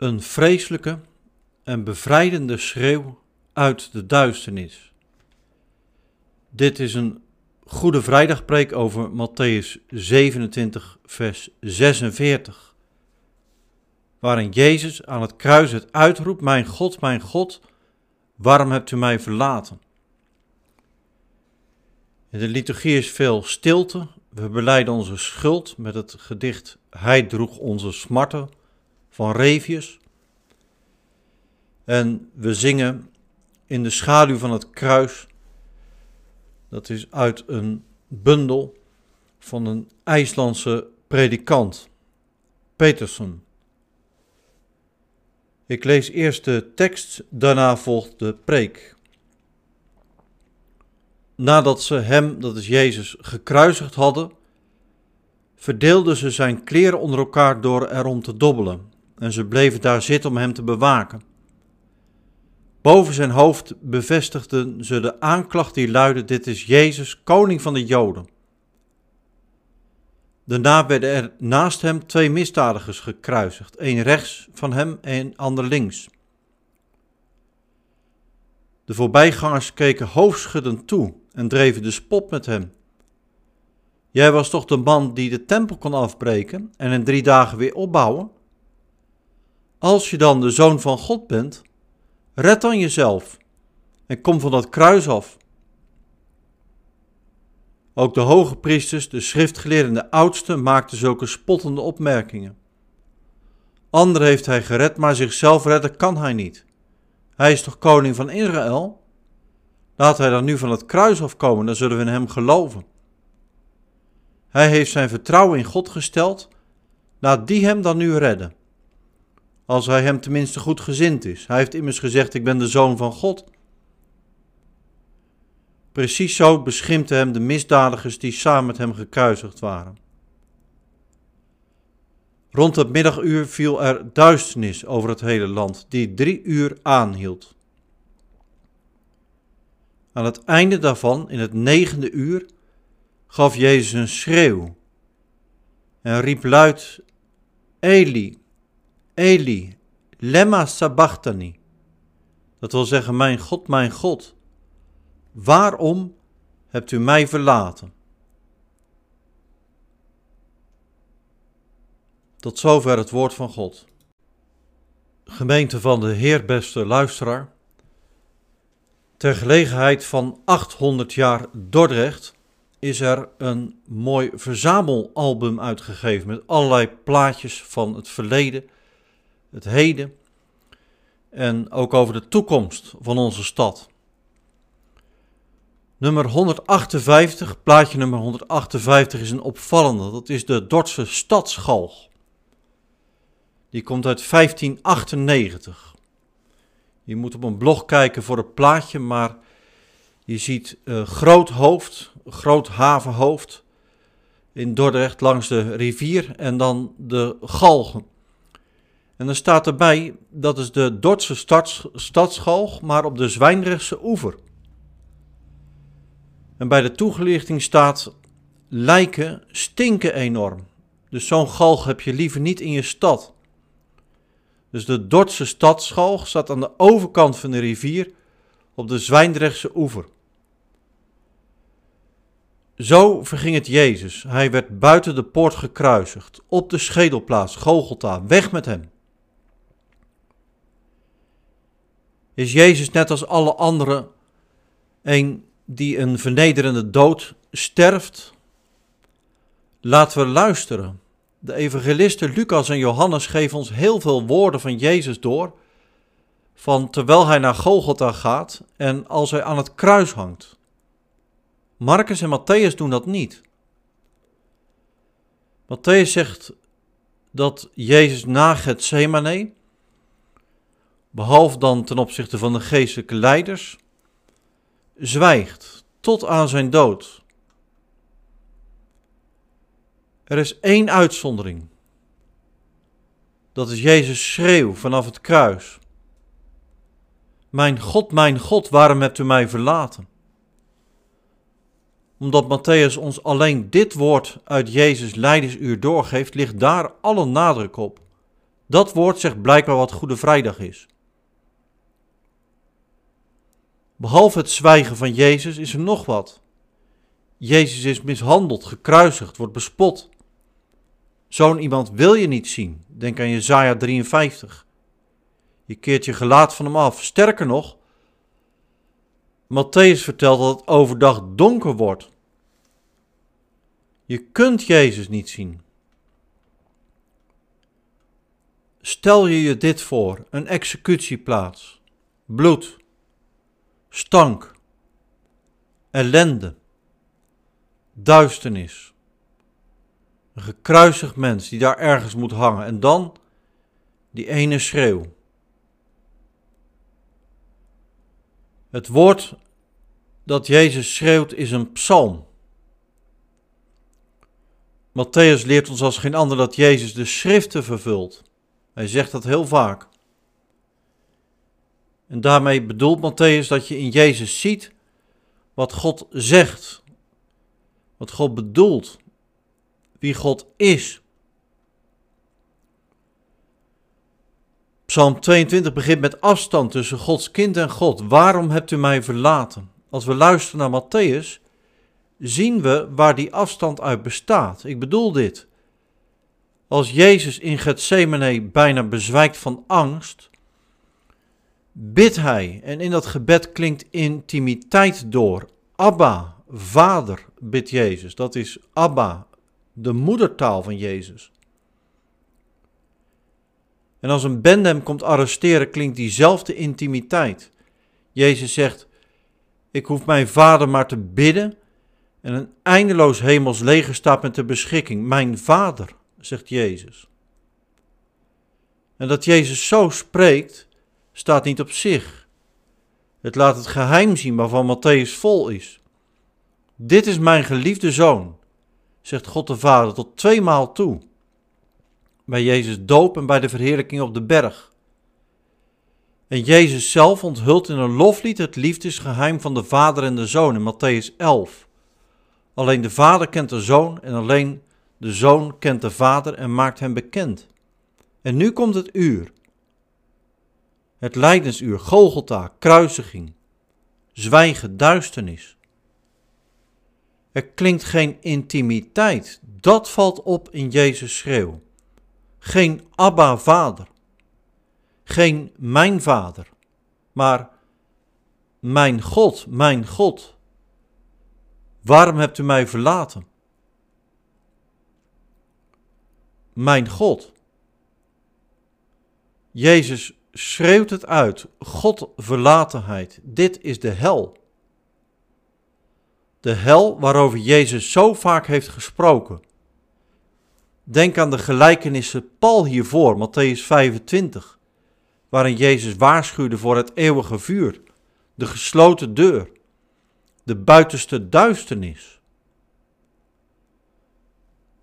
Een vreselijke en bevrijdende schreeuw uit de duisternis. Dit is een Goede Vrijdagpreek over Matthäus 27, vers 46, waarin Jezus aan het kruis het uitroept: Mijn God, mijn God, waarom hebt u mij verlaten? In de liturgie is veel stilte. We beleiden onze schuld met het gedicht Hij droeg onze smarten van. En we zingen in de schaduw van het kruis. Dat is uit een bundel van een IJslandse predikant, Peterson. Ik lees eerst de tekst, daarna volgt de preek. Nadat ze hem, dat is Jezus, gekruisigd hadden, verdeelden ze zijn kleren onder elkaar door erom te dobbelen, en ze bleven daar zitten om hem te bewaken. Boven zijn hoofd bevestigden ze de aanklacht die luidde: Dit is Jezus, koning van de Joden. Daarna werden er naast hem twee misdadigers gekruisigd, één rechts van hem en een ander links. De voorbijgangers keken hoofdschuddend toe en dreven de spot met hem. Jij was toch de man die de tempel kon afbreken en in drie dagen weer opbouwen? Als je dan de zoon van God bent, red dan jezelf en kom van dat kruis af. Ook de hoge priesters, de schriftgeleerden en de oudsten maakten zulke spottende opmerkingen. Anderen heeft hij gered, maar zichzelf redden kan hij niet. Hij is toch koning van Israël? Laat hij dan nu van het kruis afkomen, dan zullen we in hem geloven. Hij heeft zijn vertrouwen in God gesteld, laat die hem dan nu redden. Als hij hem tenminste goed gezind is. Hij heeft immers gezegd: Ik ben de zoon van God. Precies zo beschimpte hem de misdadigers die samen met hem gekruisigd waren. Rond het middaguur viel er duisternis over het hele land, die drie uur aanhield. Aan het einde daarvan, in het negende uur, gaf Jezus een schreeuw en riep luid: Eli, Eli, lema sabachthani. Dat wil zeggen, mijn God, mijn God, waarom hebt u mij verlaten? Tot zover het woord van God. Gemeente van de Heer, beste luisteraar. Ter gelegenheid van 800 jaar Dordrecht is er een mooi verzamelalbum uitgegeven met allerlei plaatjes van het verleden, het heden en ook over de toekomst van onze stad. Nummer 158, plaatje nummer 158 is een opvallende. Dat is de Dordtse stadsgalg. Die komt uit 1598. Je moet op een blog kijken voor het plaatje, maar je ziet uh, groot hoofd, groot havenhoofd in Dordrecht langs de rivier en dan de galgen. En dan staat erbij, dat is de Dordtse stads, stadsgalg, maar op de Zwijndrechtse oever. En bij de toegelichting staat, lijken stinken enorm. Dus zo'n galg heb je liever niet in je stad. Dus de Dordtse stadsgalg staat aan de overkant van de rivier op de Zwijndrechtse oever. Zo verging het Jezus. Hij werd buiten de poort gekruisigd, op de schedelplaats, Gogolta, weg met hem. Is Jezus net als alle anderen een die een vernederende dood sterft? Laten we luisteren. De evangelisten Lucas en Johannes geven ons heel veel woorden van Jezus door, van terwijl hij naar Golgotha gaat en als hij aan het kruis hangt. Marcus en Matthäus doen dat niet. Matthäus zegt dat Jezus na Gethsemane, behalve dan ten opzichte van de geestelijke leiders, zwijgt tot aan zijn dood. Er is één uitzondering. Dat is Jezus' schreeuw vanaf het kruis. Mijn God, mijn God, waarom hebt u mij verlaten? Omdat Matthäus ons alleen dit woord uit Jezus' lijdensuur doorgeeft, ligt daar alle nadruk op. Dat woord zegt blijkbaar wat Goede Vrijdag is. Behalve het zwijgen van Jezus is er nog wat. Jezus is mishandeld, gekruisigd, wordt bespot. Zo'n iemand wil je niet zien. Denk aan Jezaja 53. Je keert je gelaat van hem af. Sterker nog, Matthäus vertelt dat het overdag donker wordt. Je kunt Jezus niet zien. Stel je je dit voor: een executieplaats, bloed, stank, ellende, duisternis. Een gekruisigd mens die daar ergens moet hangen en dan die ene schreeuw. Het woord dat Jezus schreeuwt is een psalm. Matthäus leert ons als geen ander dat Jezus de schriften vervult. Hij zegt dat heel vaak. En daarmee bedoelt Matthäus dat je in Jezus ziet wat God zegt, wat God bedoelt, wie God is. Psalm 22 begint met afstand tussen Gods kind en God. Waarom hebt u mij verlaten? Als we luisteren naar Matthäus, zien we waar die afstand uit bestaat. Ik bedoel dit. Als Jezus in Gethsemane bijna bezwijkt van angst, bidt hij en in dat gebed klinkt intimiteit door. Abba, Vader, bidt Jezus. Dat is Abba, de moedertaal van Jezus. En als een bende hem komt arresteren, klinkt diezelfde intimiteit. Jezus zegt: Ik hoef mijn vader maar te bidden en een eindeloos hemels leger staat met de beschikking. Mijn vader, zegt Jezus. En dat Jezus zo spreekt, staat niet op zich. Het laat het geheim zien waarvan Matthäus vol is. Dit is mijn geliefde zoon, zegt God de Vader tot tweemaal toe. Bij Jezus doop en bij de verheerlijking op de berg. En Jezus zelf onthult in een loflied het liefdesgeheim van de Vader en de Zoon in Matthäus 11. Alleen de Vader kent de Zoon en alleen de Zoon kent de Vader en maakt hem bekend. En nu komt het uur. Het lijdensuur, Golgotha, kruisiging, zwijgen, duisternis. Er klinkt geen intimiteit. Dat valt op in Jezus' schreeuw. Geen Abba Vader. Geen mijn Vader. Maar mijn God, mijn God. Waarom hebt u mij verlaten? Mijn God. Jezus schreeuwt het uit. God verlatenheid. Dit is de hel. De hel waarover Jezus zo vaak heeft gesproken. Denk aan de gelijkenissen Paul hiervoor, Matthäus 25, waarin Jezus waarschuwde voor het eeuwige vuur, de gesloten deur, de buitenste duisternis.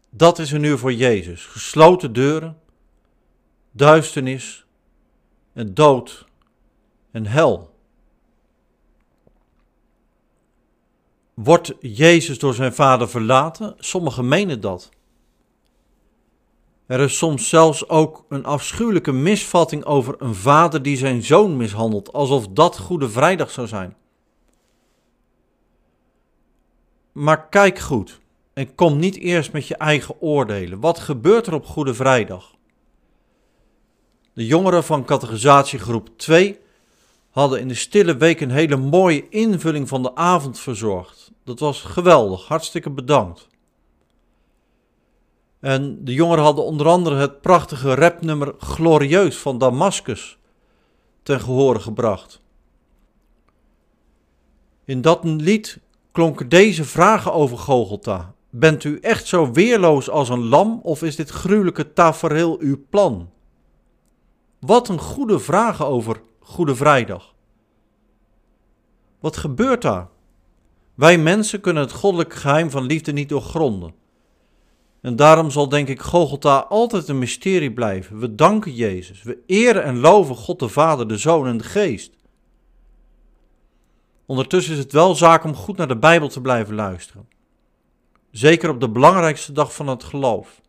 Dat is een uur voor Jezus. Gesloten deuren, duisternis en dood en hel. Wordt Jezus door zijn vader verlaten? Sommigen menen dat. Er is soms zelfs ook een afschuwelijke misvatting over een vader die zijn zoon mishandelt, alsof dat Goede Vrijdag zou zijn. Maar kijk goed en kom niet eerst met je eigen oordelen. Wat gebeurt er op Goede Vrijdag? De jongeren van categorisatiegroep 2 hadden in de stille week een hele mooie invulling van de avond verzorgd. Dat was geweldig, hartstikke bedankt. En de jongeren hadden onder andere het prachtige rapnummer Glorieus van Damascus ten gehore gebracht. In dat lied klonken deze vragen over Gogolta. Bent u echt zo weerloos als een lam of is dit gruwelijke tafereel uw plan? Wat een goede vragen over Goede Vrijdag. Wat gebeurt daar? Wij mensen kunnen het goddelijke geheim van liefde niet doorgronden. En daarom zal denk ik Gogolta altijd een mysterie blijven. We danken Jezus. We eren en loven God de Vader, de Zoon en de Geest. Ondertussen is het wel zaak om goed naar de Bijbel te blijven luisteren. Zeker op de belangrijkste dag van het geloof.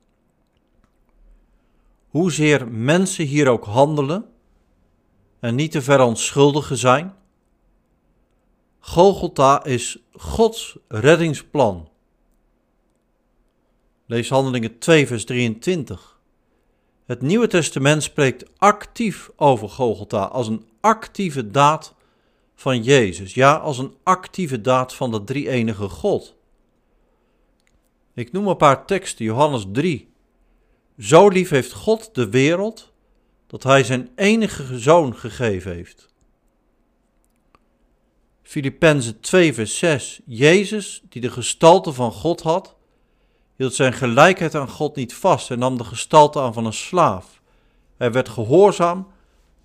Hoezeer mensen hier ook handelen en niet te verontschuldigen zijn. Golgotha is Gods reddingsplan. Lees Handelingen 2, vers 23. Het Nieuwe Testament spreekt actief over Golgotha als een actieve daad van Jezus. Ja, als een actieve daad van de drie-enige God. Ik noem een paar teksten, Johannes 3. Zo lief heeft God de wereld dat Hij zijn enige zoon gegeven heeft. Filippenzen 2, vers 6. Jezus, die de gestalte van God had, hield zijn gelijkheid aan God niet vast en nam de gestalte aan van een slaaf. Hij werd gehoorzaam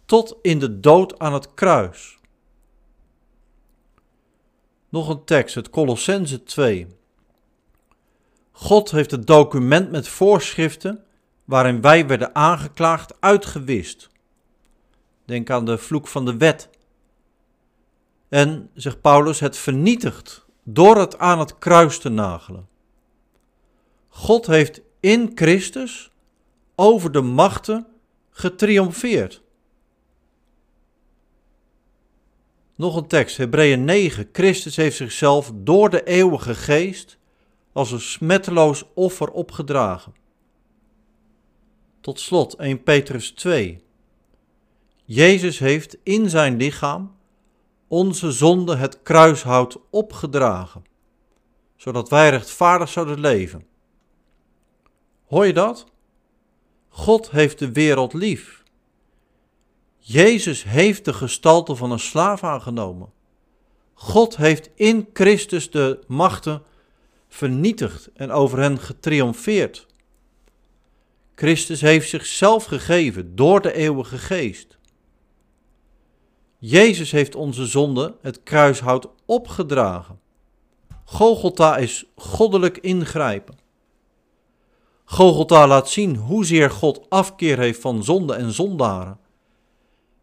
tot in de dood aan het kruis. Nog een tekst, het Colossense 2. God heeft het document met voorschriften waarin wij werden aangeklaagd uitgewist. Denk aan de vloek van de wet. En, zegt Paulus, het vernietigt door het aan het kruis te nagelen. God heeft in Christus over de machten getriomfeerd. Nog een tekst, Hebreeën 9. Christus heeft zichzelf door de eeuwige geest als een smetteloos offer opgedragen. Tot slot 1 Petrus 2. Jezus heeft in zijn lichaam onze zonde het kruishout opgedragen, zodat wij rechtvaardig zouden leven. Hoor je dat? God heeft de wereld lief. Jezus heeft de gestalte van een slaaf aangenomen. God heeft in Christus de machten vernietigd en over hen getriomfeerd. Christus heeft zichzelf gegeven door de eeuwige geest. Jezus heeft onze zonde het kruishout opgedragen. Golgotha is goddelijk ingrijpen. Golgotha laat zien hoezeer God afkeer heeft van zonde en zondaren.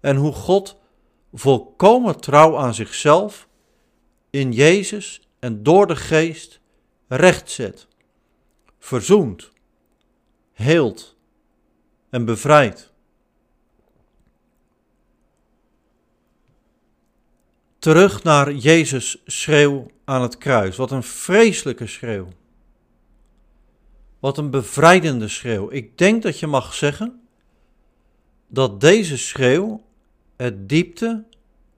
En hoe God volkomen trouw aan zichzelf in Jezus en door de geest rechtzet, verzoent, heelt en bevrijdt. Terug naar Jezus' schreeuw aan het kruis. Wat een vreselijke schreeuw. Wat een bevrijdende schreeuw. Ik denk dat je mag zeggen dat deze schreeuw het diepte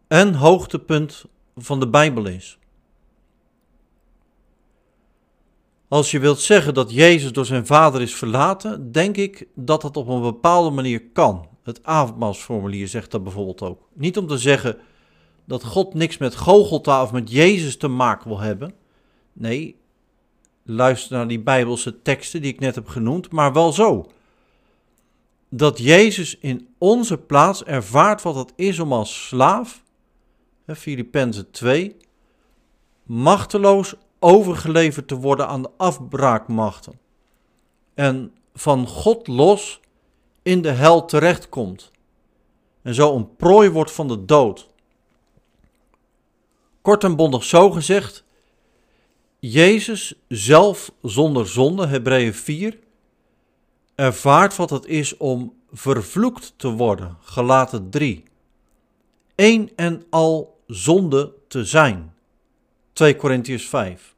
en hoogtepunt van de Bijbel is. Als je wilt zeggen dat Jezus door zijn Vader is verlaten, denk ik dat dat op een bepaalde manier kan. Het avondmaalsformulier zegt dat bijvoorbeeld ook. Niet om te zeggen dat God niks met Gogolta of met Jezus te maken wil hebben. Nee, luister naar die Bijbelse teksten die ik net heb genoemd, maar wel zo. Dat Jezus in onze plaats ervaart wat het is om als slaaf, Filippenzen 2, machteloos overgeleverd te worden aan de afbraakmachten. En van God los in de hel terechtkomt. En zo een prooi wordt van de dood. Kort en bondig zo gezegd, Jezus zelf zonder zonde, Hebreeën 4, ervaart wat het is om vervloekt te worden, gelaten 3. Eén en al zonde te zijn, 2 Korintiërs 5.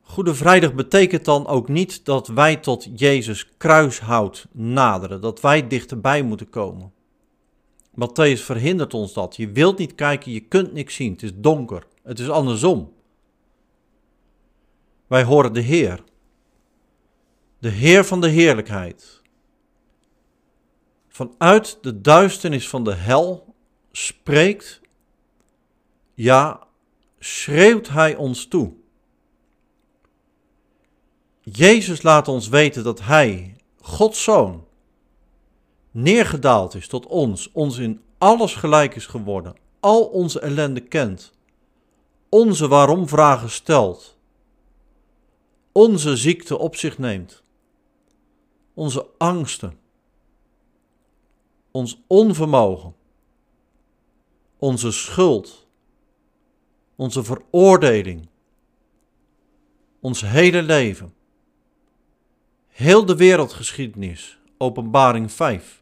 Goede Vrijdag betekent dan ook niet dat wij tot Jezus kruishout naderen, dat wij dichterbij moeten komen. Matthäus verhindert ons dat. Je wilt niet kijken, je kunt niks zien. Het is donker. Het is andersom. Wij horen de Heer. De Heer van de heerlijkheid. Vanuit de duisternis van de hel spreekt, ja, schreeuwt Hij ons toe. Jezus laat ons weten dat Hij, Gods Zoon, neergedaald is tot ons, ons in alles gelijk is geworden, al onze ellende kent, onze waarom-vragen stelt, onze ziekte op zich neemt, onze angsten, ons onvermogen, onze schuld, onze veroordeling, ons hele leven heel de wereldgeschiedenis, openbaring 5.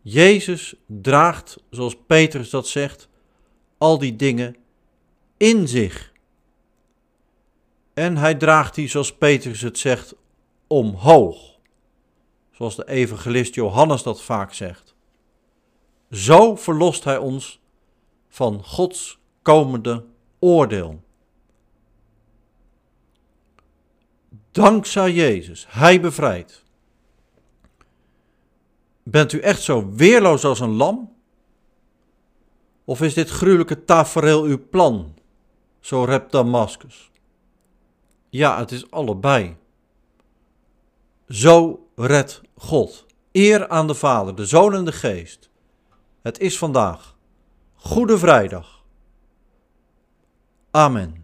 Jezus draagt, zoals Petrus dat zegt, al die dingen in zich. En hij draagt die, zoals Petrus het zegt, omhoog. Zoals de evangelist Johannes dat vaak zegt. Zo verlost hij ons van Gods komende oordeel. Dankzij Jezus, Hij bevrijdt. Bent u echt zo weerloos als een lam? Of is dit gruwelijke tafereel uw plan? Zo rept Damascus. Ja, het is allebei. Zo redt God. Eer aan de Vader, de Zoon en de Geest. Het is vandaag Goede Vrijdag. Amen.